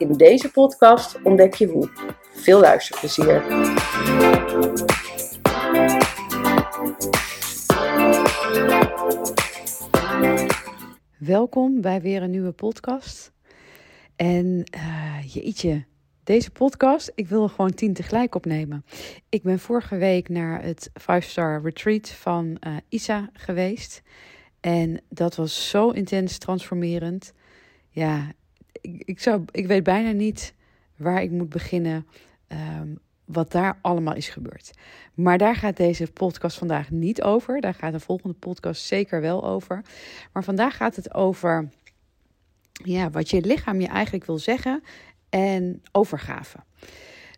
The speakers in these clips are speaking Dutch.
In deze podcast ontdek je hoe. Veel luisterplezier. Welkom bij weer een nieuwe podcast. En uh, jeetje, deze podcast, ik wil er gewoon tien tegelijk opnemen. Ik ben vorige week naar het 5-star retreat van uh, Isa geweest. En dat was zo intens transformerend. Ja, ik, zou, ik weet bijna niet waar ik moet beginnen. Um, wat daar allemaal is gebeurd. Maar daar gaat deze podcast vandaag niet over. Daar gaat de volgende podcast zeker wel over. Maar vandaag gaat het over ja, wat je lichaam je eigenlijk wil zeggen en overgave.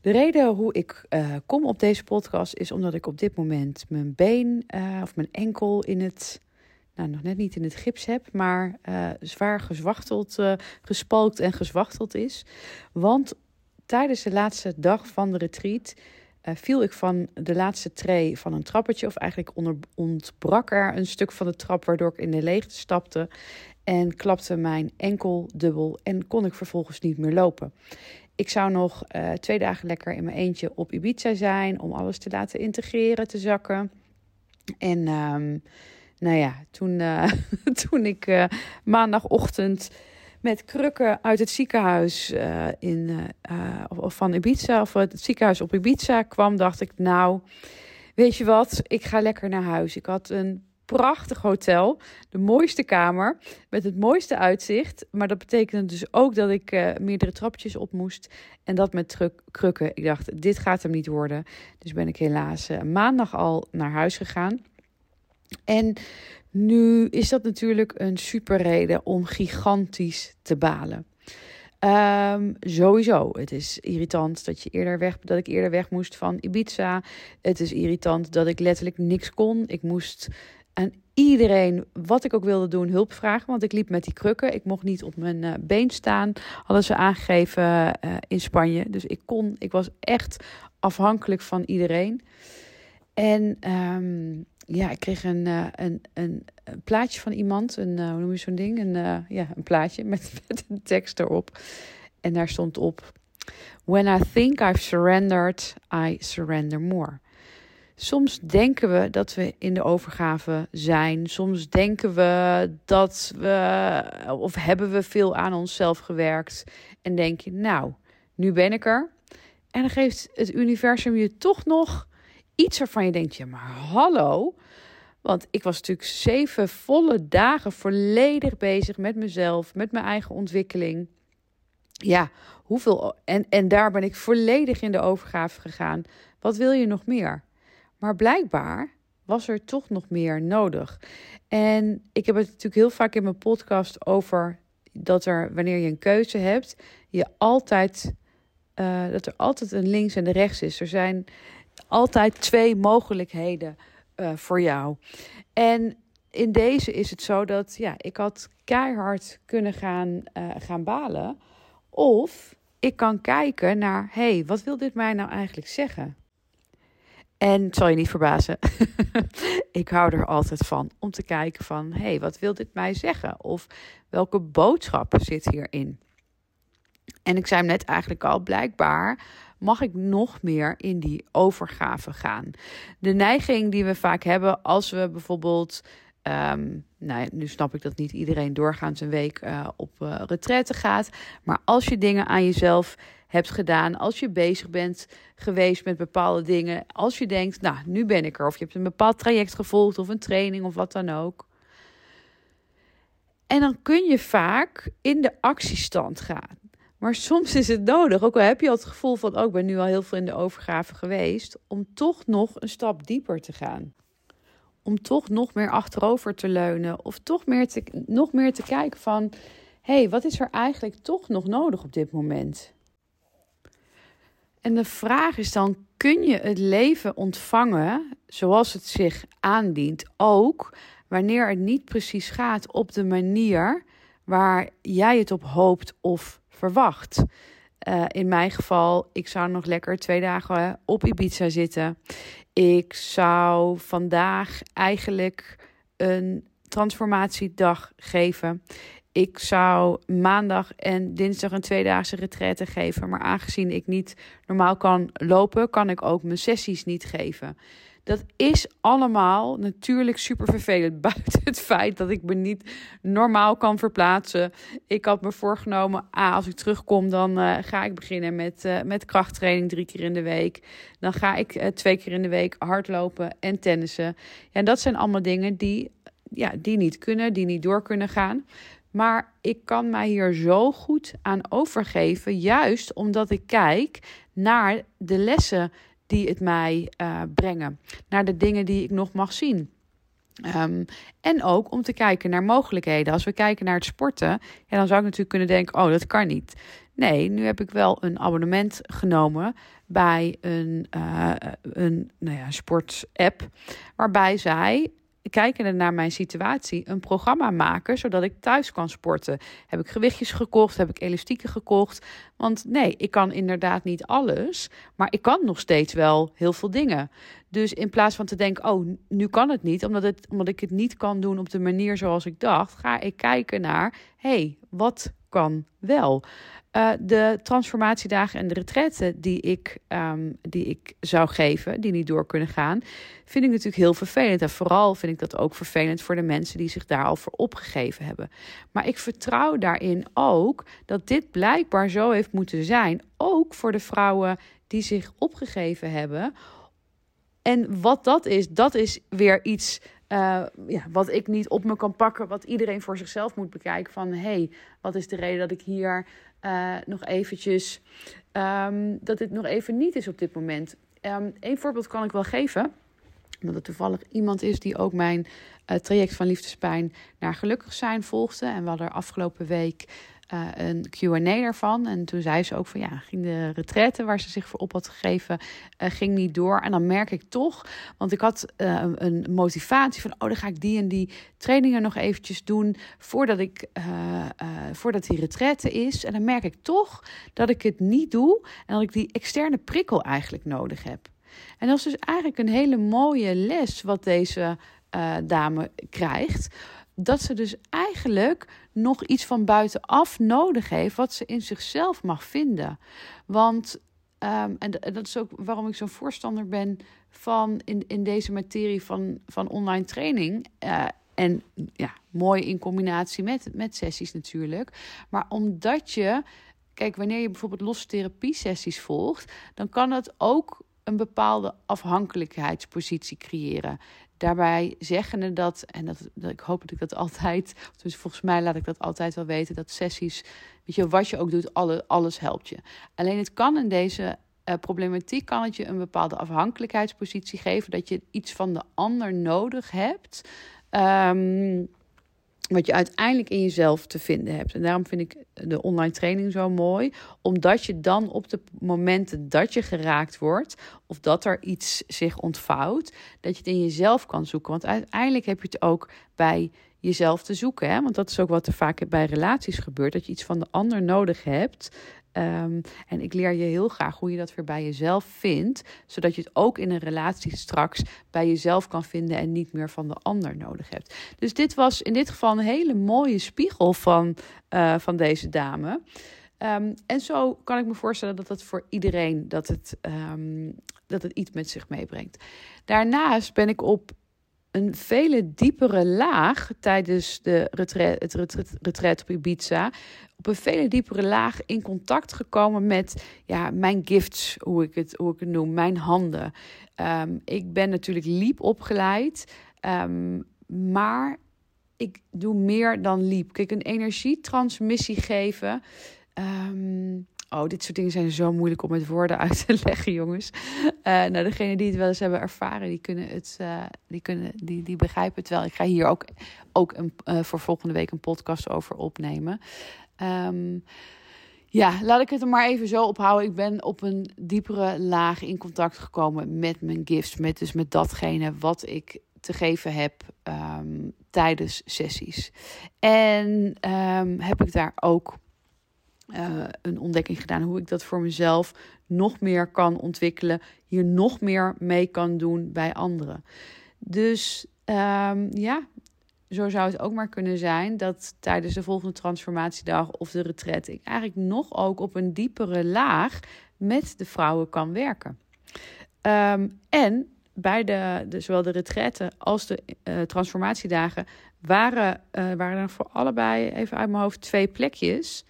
De reden hoe ik uh, kom op deze podcast is omdat ik op dit moment mijn been uh, of mijn enkel in het, nou nog net niet in het gips heb, maar uh, zwaar gezwachteld, gespalkt en gezwachteld is. Want tijdens de laatste dag van de retreat viel ik van de laatste tree van een trappetje, of eigenlijk onder, ontbrak er een stuk van de trap, waardoor ik in de leegte stapte. En klapte mijn enkel dubbel en kon ik vervolgens niet meer lopen. Ik zou nog uh, twee dagen lekker in mijn eentje op Ibiza zijn om alles te laten integreren, te zakken. En um, nou ja, toen, uh, toen ik uh, maandagochtend met krukken uit het ziekenhuis in, of van Ibiza, of het ziekenhuis op Ibiza kwam, dacht ik, nou, weet je wat, ik ga lekker naar huis. Ik had een prachtig hotel. De mooiste kamer met het mooiste uitzicht. Maar dat betekende dus ook dat ik meerdere trapjes op moest. En dat met krukken. Ik dacht, dit gaat hem niet worden. Dus ben ik helaas maandag al naar huis gegaan. En nu is dat natuurlijk een super reden om gigantisch te balen. Um, sowieso. Het is irritant dat, je eerder weg, dat ik eerder weg moest van Ibiza. Het is irritant dat ik letterlijk niks kon. Ik moest aan iedereen, wat ik ook wilde doen, hulp vragen. Want ik liep met die krukken. Ik mocht niet op mijn uh, been staan. Hadden ze aangegeven uh, in Spanje. Dus ik kon, ik was echt afhankelijk van iedereen. En um, ja, ik kreeg een, uh, een, een, een, plaatje van iemand. Een, hoe noem je zo'n ding? Een, ja, een plaatje met, met een tekst erop. En daar stond op: When I think I've surrendered, I surrender more. Soms denken we dat we in de overgave zijn. Soms denken we dat we, of hebben we veel aan onszelf gewerkt. En denk je, nou, nu ben ik er. En dan geeft het universum je toch nog iets waarvan je denkt, ja, maar hallo. Want ik was natuurlijk zeven volle dagen volledig bezig met mezelf, met mijn eigen ontwikkeling. Ja, hoeveel. En, en daar ben ik volledig in de overgave gegaan. Wat wil je nog meer? Maar blijkbaar was er toch nog meer nodig. En ik heb het natuurlijk heel vaak in mijn podcast over dat er, wanneer je een keuze hebt, je altijd, uh, dat er altijd een links en een rechts is. Er zijn altijd twee mogelijkheden uh, voor jou. En in deze is het zo dat ja, ik had keihard kunnen gaan, uh, gaan balen. Of ik kan kijken naar, hey, wat wil dit mij nou eigenlijk zeggen? En het zal je niet verbazen. ik hou er altijd van om te kijken van, hey, wat wil dit mij zeggen? Of welke boodschap zit hierin? En ik zei hem net eigenlijk al, blijkbaar mag ik nog meer in die overgave gaan. De neiging die we vaak hebben als we bijvoorbeeld Um, nou, nu snap ik dat niet iedereen doorgaans een week uh, op uh, retraite gaat. Maar als je dingen aan jezelf hebt gedaan, als je bezig bent geweest met bepaalde dingen, als je denkt, nou, nu ben ik er, of je hebt een bepaald traject gevolgd of een training of wat dan ook. En dan kun je vaak in de actiestand gaan. Maar soms is het nodig, ook al heb je al het gevoel van, oh, ben nu al heel veel in de overgave geweest, om toch nog een stap dieper te gaan. Om toch nog meer achterover te leunen of toch meer te, nog meer te kijken van, hé, hey, wat is er eigenlijk toch nog nodig op dit moment? En de vraag is dan: kun je het leven ontvangen zoals het zich aandient? Ook wanneer het niet precies gaat op de manier waar jij het op hoopt of verwacht. Uh, in mijn geval, ik zou nog lekker twee dagen op Ibiza zitten. Ik zou vandaag eigenlijk een transformatiedag geven. Ik zou maandag en dinsdag een tweedaagse retraite geven. Maar aangezien ik niet normaal kan lopen, kan ik ook mijn sessies niet geven. Dat is allemaal natuurlijk super vervelend. Buiten het feit dat ik me niet normaal kan verplaatsen. Ik had me voorgenomen, ah, als ik terugkom, dan uh, ga ik beginnen met, uh, met krachttraining drie keer in de week. Dan ga ik uh, twee keer in de week hardlopen en tennissen. Ja, en dat zijn allemaal dingen die, ja, die niet kunnen, die niet door kunnen gaan. Maar ik kan mij hier zo goed aan overgeven, juist omdat ik kijk naar de lessen die het mij uh, brengen, naar de dingen die ik nog mag zien. Um, en ook om te kijken naar mogelijkheden. Als we kijken naar het sporten, ja, dan zou ik natuurlijk kunnen denken: oh, dat kan niet. Nee, nu heb ik wel een abonnement genomen bij een, uh, een nou ja, sportapp. Waarbij zij kijkende naar mijn situatie, een programma maken zodat ik thuis kan sporten. Heb ik gewichtjes gekocht? Heb ik elastieken gekocht? Want nee, ik kan inderdaad niet alles, maar ik kan nog steeds wel heel veel dingen. Dus in plaats van te denken, oh, nu kan het niet, omdat, het, omdat ik het niet kan doen op de manier zoals ik dacht, ga ik kijken naar, hey, wat kan wel? Uh, de transformatiedagen en de retretten die ik, um, die ik zou geven, die niet door kunnen gaan, vind ik natuurlijk heel vervelend. En vooral vind ik dat ook vervelend voor de mensen die zich daar al voor opgegeven hebben. Maar ik vertrouw daarin ook dat dit blijkbaar zo heeft moeten zijn. Ook voor de vrouwen die zich opgegeven hebben. En wat dat is, dat is weer iets uh, ja, wat ik niet op me kan pakken, wat iedereen voor zichzelf moet bekijken. Van hé, hey, wat is de reden dat ik hier uh, nog eventjes, um, dat dit nog even niet is op dit moment. Um, een voorbeeld kan ik wel geven. Omdat het toevallig iemand is die ook mijn uh, traject van liefdespijn naar gelukkig zijn volgde. En we hadden er afgelopen week uh, een QA daarvan. En toen zei ze ook van ja, ging de retraite waar ze zich voor op had gegeven, uh, ging niet door. En dan merk ik toch, want ik had uh, een motivatie van oh, dan ga ik die en die trainingen nog eventjes doen voordat ik voordat die retraite is. En dan merk ik toch dat ik het niet doe en dat ik die externe prikkel eigenlijk nodig heb. En dat is dus eigenlijk een hele mooie les wat deze dame krijgt dat ze dus eigenlijk nog iets van buitenaf nodig heeft, wat ze in zichzelf mag vinden. Want, um, en dat is ook waarom ik zo'n voorstander ben van in, in deze materie van, van online training. Uh, en ja, mooi in combinatie met, met sessies natuurlijk. Maar omdat je, kijk, wanneer je bijvoorbeeld losse therapie sessies volgt, dan kan het ook een bepaalde afhankelijkheidspositie creëren. Daarbij zeggen dat, en dat, ik hoop dat ik dat altijd, dus volgens mij laat ik dat altijd wel weten, dat sessies, weet je, wat je ook doet, alle, alles helpt je. Alleen het kan in deze uh, problematiek, kan het je een bepaalde afhankelijkheidspositie geven, dat je iets van de ander nodig hebt. Um, wat je uiteindelijk in jezelf te vinden hebt. En daarom vind ik de online training zo mooi, omdat je dan op de momenten dat je geraakt wordt of dat er iets zich ontvouwt, dat je het in jezelf kan zoeken. Want uiteindelijk heb je het ook bij jezelf te zoeken. Hè? Want dat is ook wat er vaak bij relaties gebeurt: dat je iets van de ander nodig hebt. Um, en ik leer je heel graag hoe je dat weer bij jezelf vindt, zodat je het ook in een relatie straks bij jezelf kan vinden en niet meer van de ander nodig hebt. Dus dit was in dit geval een hele mooie spiegel van, uh, van deze dame. Um, en zo kan ik me voorstellen dat dat voor iedereen dat het, um, dat het iets met zich meebrengt. Daarnaast ben ik op een vele diepere laag tijdens de retreat, het retreat, op Ibiza. Op een vele diepere laag in contact gekomen met ja, mijn gifts, hoe ik het, hoe ik het noem, mijn handen. Um, ik ben natuurlijk liep opgeleid, um, maar ik doe meer dan liep. Kijk, een energietransmissie geven. Um, Oh, dit soort dingen zijn zo moeilijk om met woorden uit te leggen, jongens. Uh, nou, degenen die het wel eens hebben ervaren, die kunnen het, uh, die, kunnen, die, die begrijpen het wel. Ik ga hier ook, ook een, uh, voor volgende week een podcast over opnemen. Um, Ja, laat ik het er maar even zo ophouden. Ik ben op een diepere laag in contact gekomen met mijn gifts. Met, dus met datgene wat ik te geven heb ehm, tijdens sessies. En ehm, heb ik daar ook uh, een ontdekking gedaan hoe ik dat voor mezelf nog meer kan ontwikkelen, hier nog meer mee kan doen bij anderen. Dus um, ja, zo zou het ook maar kunnen zijn dat tijdens de volgende transformatiedag of de retret ik eigenlijk nog ook op een diepere laag met de vrouwen kan werken. Um, en bij de, de, zowel de retretten als de uh, transformatiedagen waren, uh, waren er voor allebei, even uit mijn hoofd, twee plekjes.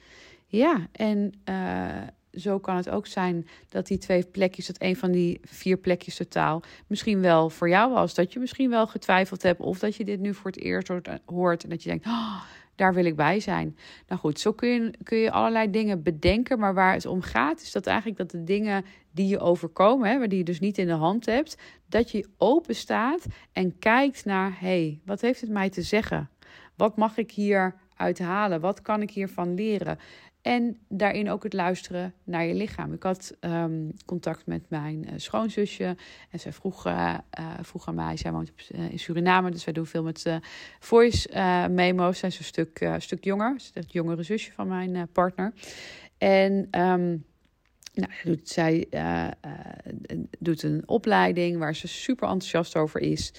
Ja, en uh, zo kan het ook zijn dat die twee plekjes, dat een van die vier plekjes totaal, misschien wel voor jou was. Dat je misschien wel getwijfeld hebt of dat je dit nu voor het eerst hoort en dat je denkt, oh, daar wil ik bij zijn. Nou goed, zo kun je, kun je allerlei dingen bedenken, maar waar het om gaat is dat eigenlijk dat de dingen die je overkomen, hè, die je dus niet in de hand hebt, dat je open staat en kijkt naar, hé, hey, wat heeft het mij te zeggen? Wat mag ik hier uithalen? Wat kan ik hiervan leren? En daarin ook het luisteren naar je lichaam. Ik had um, contact met mijn uh, schoonzusje. En zij vroeg, uh, vroeg aan mij, zij woont op, in Suriname. Dus wij doen veel met voice memo's. Zij is een stuk, stuk jonger. Ze is het jongere zusje van mijn partner. En... Um, nou, doet, zij uh, uh, doet een opleiding waar ze super enthousiast over is.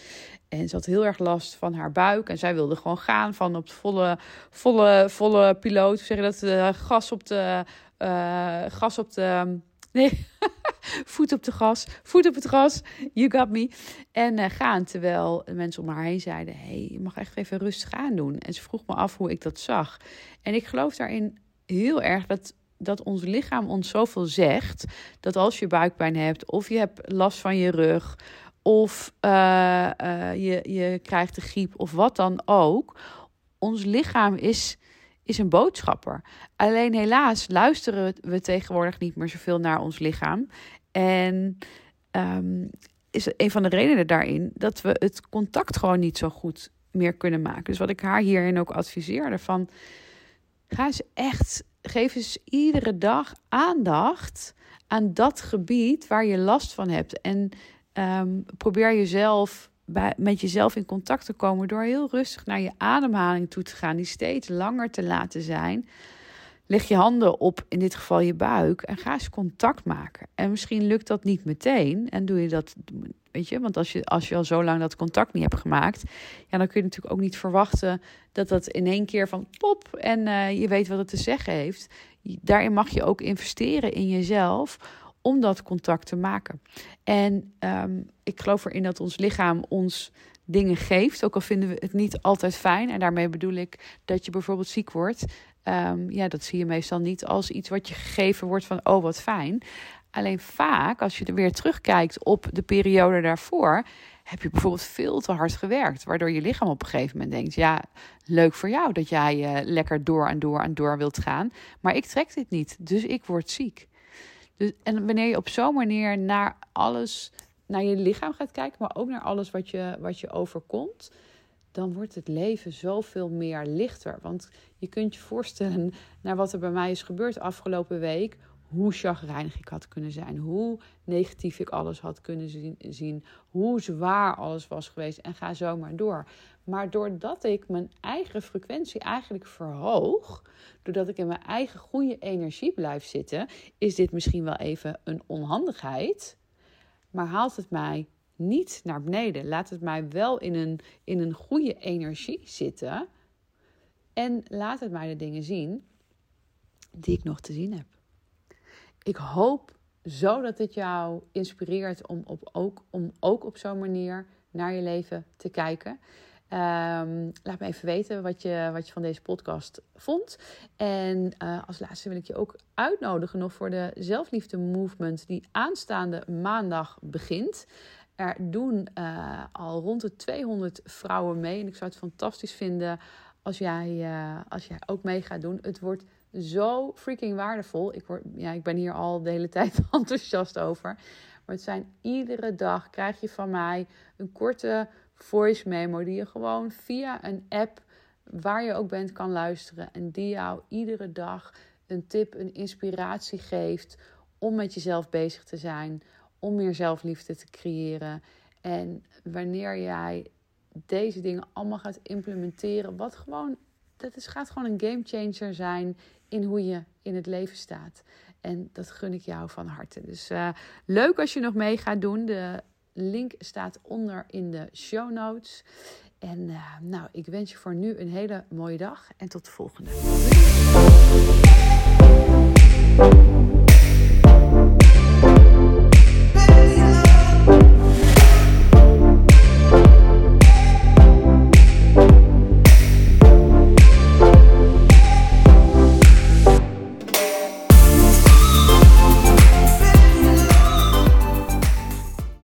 En ze had heel erg last van haar buik. En zij wilde gewoon gaan van op de volle, volle, volle piloot. Zeg je dat? Uh, gas op de. gas op de. Nee, voet op de gas. Voet op het gas. You got me. En gaan. Terwijl de mensen om haar heen zeiden: hey, je mag echt even rustig aan doen. En ze vroeg me af hoe ik dat zag. En ik geloof daarin heel erg dat dat ons lichaam ons zoveel zegt. Dat als je buikpijn hebt, of je hebt last van je rug, of uh, uh, je, je krijgt de griep, of wat dan ook. Ons lichaam is, is een boodschapper. Alleen helaas luisteren we tegenwoordig niet meer zoveel naar ons lichaam. En um, is een van de redenen daarin dat we het contact gewoon niet zo goed meer kunnen maken. Dus wat ik haar hierin ook adviseerde van ga eens echt geef eens iedere dag aandacht aan dat gebied waar je last van hebt. En um, probeer jezelf bij, met jezelf in contact te komen door heel rustig naar je ademhaling toe te gaan, die steeds langer te laten zijn. Leg je handen op, in dit geval je buik, en ga eens contact maken. En misschien lukt dat niet meteen en doe je dat Weet je, want als je, als je al zo lang dat contact niet hebt gemaakt, ja, dan kun je natuurlijk ook niet verwachten dat dat in één keer van pop en uh, je weet wat het te zeggen heeft. Daarin mag je ook investeren in jezelf om dat contact te maken. En um, ik geloof erin dat ons lichaam ons dingen geeft, ook al vinden we het niet altijd fijn. En daarmee bedoel ik dat je bijvoorbeeld ziek wordt. Um, ja, dat zie je meestal niet als iets wat je gegeven wordt van, oh wat fijn. Alleen vaak, als je er weer terugkijkt op de periode daarvoor, heb je bijvoorbeeld veel te hard gewerkt. Waardoor je lichaam op een gegeven moment denkt: ja, leuk voor jou dat jij uh, lekker door en door en door wilt gaan. Maar ik trek dit niet, dus ik word ziek. Dus, en wanneer je op zo'n manier naar alles, naar je lichaam gaat kijken, maar ook naar alles wat je, wat je overkomt, dan wordt het leven zoveel meer lichter. Want je kunt je voorstellen naar wat er bij mij is gebeurd afgelopen week. Hoe chagrijnig ik had kunnen zijn, hoe negatief ik alles had kunnen zien, hoe zwaar alles was geweest. En ga zo maar door. Maar doordat ik mijn eigen frequentie eigenlijk verhoog, doordat ik in mijn eigen goede energie blijf zitten, is dit misschien wel even een onhandigheid, maar haalt het mij niet naar beneden. Laat het mij wel in een, in een goede energie zitten en laat het mij de dingen zien die ik nog te zien heb ik hoop zo dat het jou inspireert om, op ook, om ook op zo'n manier naar je leven te kijken. Um, laat me even weten wat je, wat je van deze podcast vond. En uh, als laatste wil ik je ook uitnodigen nog voor de zelfliefde movement die aanstaande maandag begint. Er doen uh, al rond de 200 vrouwen mee. En ik zou het fantastisch vinden als jij, uh, als jij ook mee gaat doen. Het wordt zo freaking waardevol. Ik, word, ja, ik ben hier al de hele tijd enthousiast over. Maar het zijn iedere dag krijg je van mij een korte voice memo die je gewoon via een app waar je ook bent kan luisteren. En die jou iedere dag een tip, een inspiratie geeft om met jezelf bezig te zijn, om meer zelfliefde te creëren. En wanneer jij deze dingen allemaal gaat implementeren, wat gewoon, dat is, gaat gewoon een game changer zijn in hoe je in het leven staat. En dat gun ik jou van harte. Dus uh, leuk als je nog mee gaat doen. De link staat onder in de show notes. En uh, nou, ik wens je voor nu een hele mooie dag en tot de volgende.